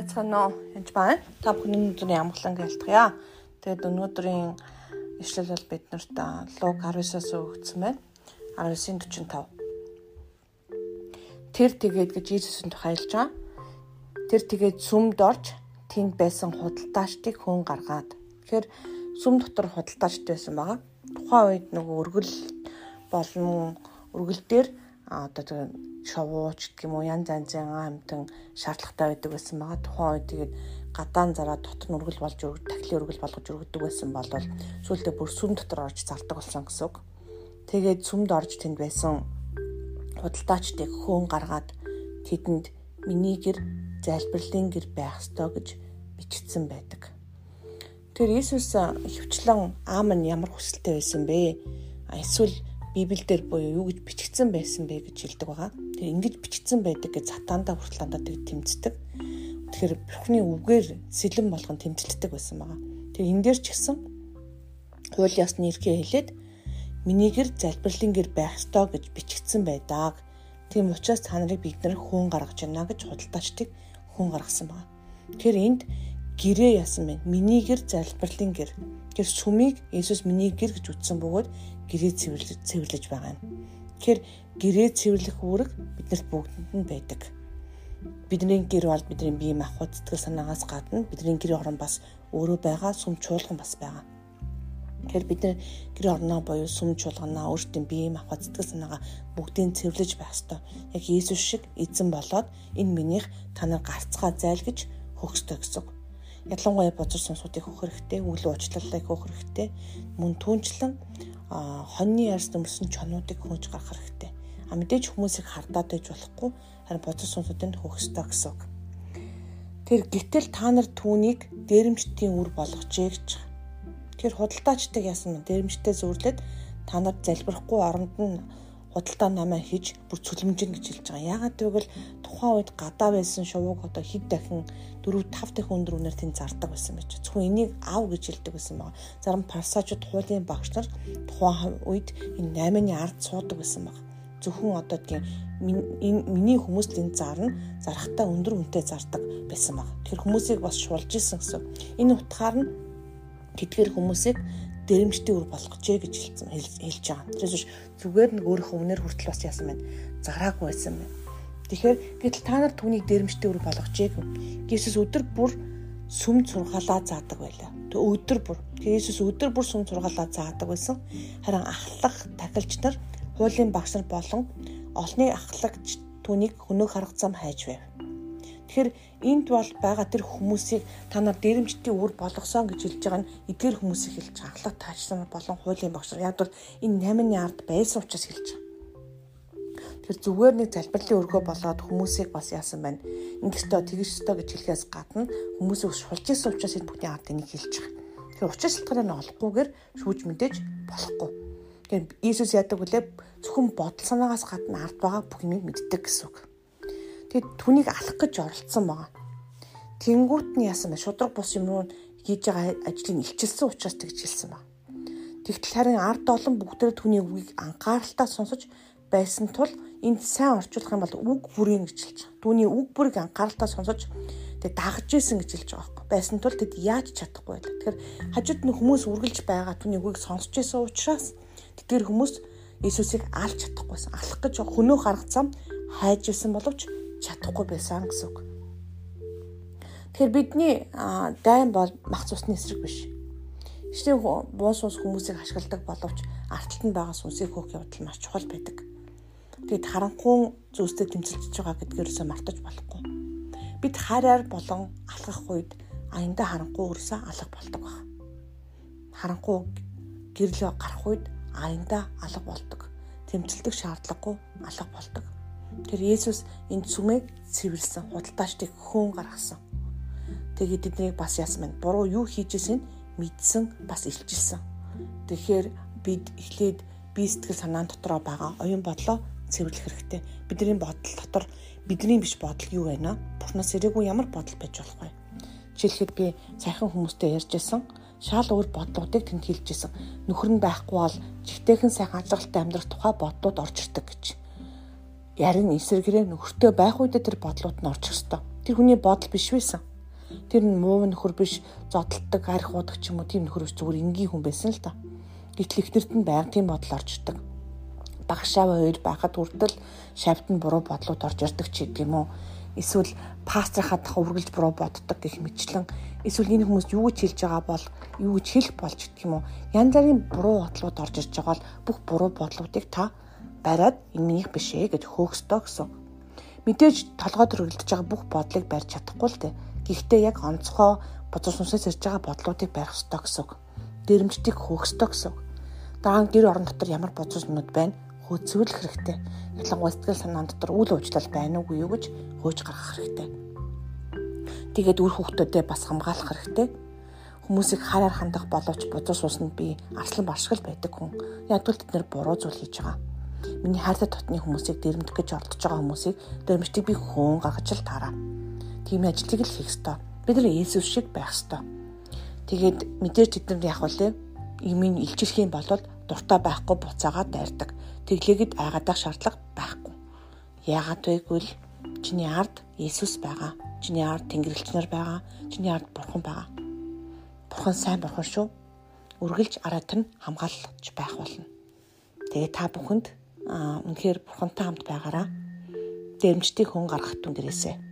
байцгаана уу? Энд байна. Та бүхэн өнөөдрийн амглан гэлтгийа. Тэгээд өнөөдрийн ишлэл бол биднэрт Луг 19-аас өгсөн байна. 19:45. Тэр тэгээд гэж Иесусэнд тухайлж байгаа. Тэр тэгээд сүмд орж тэнд байсан худалдаачдыг хүн гаргаад. Тэгэхээр сүм дотор худалдаачд байсан байгаа. Тухайн үед нөгөө өргөл болон өргөл дээр одоо шовууч гэх юм уу янз янзын амтан шаардлагатай байдаг байсан байгаа. Тухайн үед тэгээд гадаан зараа дотор нь өргөл болж тахлын өргөл болгож өргөдөг байсан бол сүүлдээ бүр сүм дотор орж зардаг болсон гэсэн үг. Тэгээд сүмд орж тэнд байсан худалдаачдыг хөөн гаргаад тэдэнд миний гэр залбирлын гэр байх ёстой гэж бичигдсэн байдаг. Тэр Иесус хөвчлэн аам нь ямар хүсэлтэй байсан бэ? Эсвэл Библиэлд буюу юу гэж бичигдсэн байсан бэ гэж хэлдэг байгаа. Тэр ингэж бичигдсэн байдаг гэж сатаандаа хүртэл дандаа тэг тэмцдэг. Тэгэхээр Бурхны үгээр сэлэн болгон тэмцэлтдэг байсан байгаа. Тэр энэ дээр ч гэсэн хууль ёсны эрхээ хэлээд минийгэр залбирлын гэр байх ёстой гэж бичигдсэн байдаг. Тийм учраас та нарыг бид нар хөөн гаргаж байна гэж худалдаачдыг хүн гаргасан байна. Тэгэхээр энд гэрээ ясан байна. Миний гэр залбирлын гэр. Тэр сүмийг Иесус миний гэр гэж үтсэн бөгөөд гэрээ цэвэрлэж байгаа юм. Тэгэхээр гэрээ цэвэрлэх үүрэг биднэрт бүгдэнд нь байдаг. Бидний гэр бол бидний бие махбод сэтгэл санаагаас гадна бидний гэр орон бас өөрөө байгаа сүм чуулган бас байгаа. Тэгэхээр бид нар гэр орноо боيو сүм чуулганаа өөртөө бие махбод сэтгэл санаагаа бүгдийг цэвэрлэж байх ёстой. Яг Иесус шиг эзэн болоод энэ минийх та нар гарцгаа зайлгаж хөгсдөө гэсэн. Ялангуяа бузар сонсуудыг хөх хэрэгтэй, үйл уучлалыг хөх хэрэгтэй, мөн түнчлэн хоньны ярьс нөмсөн чонуудыг хөөж гарах хэрэгтэй. А мэдээж хүмүүсийг хардаад байж болохгүй харин бодис сүнсүүдэнд хөхстой гэсэн үг. Тэр гítэл та нар түүнийг дээрэмчтийн үр болгожээ гэж. Тэр худалдаачдаг яасан нь дээрэмчтэй зөөрлөд та нар залбирахгүй оронд нь худалдаа намаа хийж бүр цөлмжин гэж хэлж байгаа. Яагаад гэвэл тухайн үед гадаа байсан шувууг одоо хэд дахин 4 5 дахин өндөр үнээр тэнд зардаг байсан байж. Зөвхөн энийг ав гэж хэлдэг байсан байгаа. Зарим парсажууд хуулийн багш нар тухайн үед энэ 8-ны ард суудаг байсан байгаа. Зөвхөн одоо тийм энэ миний хүмүүст энэ зарна зарахтаа өндөр үнэтэй зардаг байсан байгаа. Тэр хүмүүсийг бас шулж исэн гэсэн. Энэ утгаар нь тэдгээр хүмүүсийг дэрэмжтэй үр болгожээ гэж хэлсэн хэлж байгаа. Тэрээс биш зүгээр нэг өөрийнхөө үнээр хүртэл бас яасан байна. Зараагүй байсан байна. Тэгэхээр гэтэл та нар түүнийг дэрэмжтэй үр болгожээ гэв. Иесус өдөр бүр сүм сургаалаа заадаг байлаа. Тэг өдөр бүр. Тэгээ Иесус өдөр бүр сүм сургаалаа заадаг байсан. Харин ахлах тахилч нар, хуулийн багш нар болон олны ахлагч түүнийг хөнөөх арга зам хайж байв. Тэгэхээр энд бол байгаа тэр хүмүүсийг та нар дээрэмчтийн үр болгосон гэж хэлж байгаа нь эдгээр хүмүүсийг хэлж байгаа. Ахлах таашсан болон хуулийн багш нар яг бол энэ 8-ны ард байсан учраас хэлж байгаа. Тэгэхээр зүгээр нэг залбирлын өргөө болоод хүмүүсийг бас яасан байна. Ингэстөө тэгэж өстөө гэж хэлэхээс гадна хүмүүсийг шулж исэн учраас энэ бүхний ард энийг хэлж байгаа. Тэгэхээр учир шалтгааныг нь олохгүйгээр шүүж мэдээж болохгүй. Тэгэхээр Иесус яадаг вүлээ зөвхөн бодол санаагаас гадна ард байгаа бүх юмыг мэддэг гэсэн үг. Тэгэд түүнийг алах гэж оролцсон байгаа. Тэнгүүт нь яасан бэ? Шудраг бус юм руу хийж байгаа ажлыг илчилсэн учраас тэгж хэлсэн байна. Тэгтэл харин ард олон бүгдээ түүний үгийг анхааралтай сонсож байсан тул энд сайн орчуулах юм бол үг бүрийн гэж хэлж байгаа. Түүний үг бүрийг анхааралтай сонсож тэг дагж исэн гэж хэлж байгаа байхгүй. Байсан тул тэд яаж чадахгүй байлаа. Тэгэхээр хажууд нь хүмүүс үргэлж байгаа түүний үгийг сонсож исэн учраас тэдгээр хүмүүс Иесусыг алж чадахгүйсэн. Алах гэж хөнөөх арга зам хайж исэн боловч чадахгүй байсан гэсэн үг. Тэгэхээр бидний дайн бол мах цусны эсрэг биш. Иштэй буус ус хүмүүсийг ашигладаг боловч арталтанд байгаа сүнсийг хөөх явдал маш чухал байдаг. Тэгэд харанхуй зүйлстэй тэмцэлж байгаа гэдгээрөөсөө мартаж болохгүй. Бид хараар болон алхах үед аянда харанхуй өрөөсөө алга болдог баг. Харанхуй гэрэл гарах үед аянда алга болдог. Тэмцэлдэх шаардлагагүй алга болдог. Тэр Есүс энэ цүмийг цэвэрлсэн, худалдаачдыг хөөн гаргасан. Тэгээд тэднийг бас яасан байна. Буруу юу хийжсэн мэдсэн, бас илчилсэн. Тэгэхээр бид эхлээд бие сэтгэл санаан дотроо байгаа оюун бодлоо цэвэрлэх хэрэгтэй. Бидний бодол дотор бидний биш бодол юу байна? Бурхнаас ирээгүй ямар бодол байж болох вэ? Жишээлхэд би сайхан хүмүүстэй ярьж байсан шал өөр бодлогуудыг тэнд хэлж исэн. Нөхөр нь байхгүй бол жигтэйхэн сайхан ажиглалтай амьдрах тухай бодлууд орж ирдэг гэж ярин эсрэгээрээ нөхөртөө байх үедээ тэр бодлууд нь орчих ёстой. Тэр хүний бодол биш байсан. Тэр нь муу нөхөр биш, зодтолдог, арх удаг ч юм уу тийм нөхөр биш зүгээр энгийн хүн байсан л та. Гэтэл ихнэрт нь байнга тийм бодол орж ирдэг. Багшаав хоёр байхад хүртэл шавьд нь буруу бодлууд орж ирдэг ч гэдэг юм уу. Эсвэл пастрахаа дах үргэлж буруу боддог гэх мэтчлэн эсвэл энэ хүмүүс юу гэж хэлж байгаа бол юу гэж хэлэх болж гэдэг юм уу. Янз бүрийн буруу бодлууд орж ирж байгаа бол бүх буруу бодлуудыг та бариад энэ минийх биш ээ гэж хөөхсдөө гэсэн. Мэдээж толгойд өргөлдөж байгаа бүх бодлыг барьж чадахгүй л дээ. Гэхдээ яг онцгой бузар сүнсээс ирж байгаа бодлуудыг барих ёстой гэсэн. Дэрэмжтийг хөөх ёстой гэсэн. Дараа нь гэр орон дотор ямар бузар сүнүүд байна хөөцөвлөх хэрэгтэй. Ялангуяа сэтгэл санаан дотор үйл уучлал байна уугүй юу гэж хөөж гаргах хэрэгтэй. Тэгээд үр хүүхдүүдэд бас хамгаалах хэрэгтэй хүмүүсийг хараар хандах боловч бузар суусанд би арслан баршгал байдаг хүн. Ядгүй тэд нэр буруу зүйл хийж байгаа. Миний хайртай дотны хүмүүсийг дэрэмдэх гэж оролдож байгаа хүмүүсийг дэрэмжтийг би хөөн гаргаж л таараа. Тийм ажлыг л хийх ёстой. Бид нар Есүс шиг байх ёстой. Тэгээд мэдээж тэд нар яг үлээ имийн илчилэх юм бол дуртай байхгүй буцаагаад дайрдаг. Тэглээгэд айгаадах шаардлага байхгүй. Яагаад вэ гэвэл чиний ард Есүс байгаа. Чиний ард Тэнгэрлэгчнэр байгаа. Чиний ард Бурхан байгаа. Бурхан сайн бурхан шүү. Үргэлж араат нь хамгаалж байх болно. Тэгээ та бүхэнд үнэхээр бурхантай хамт байгаараа. Дэмжтийг хүн гаргах түн гэрээсээ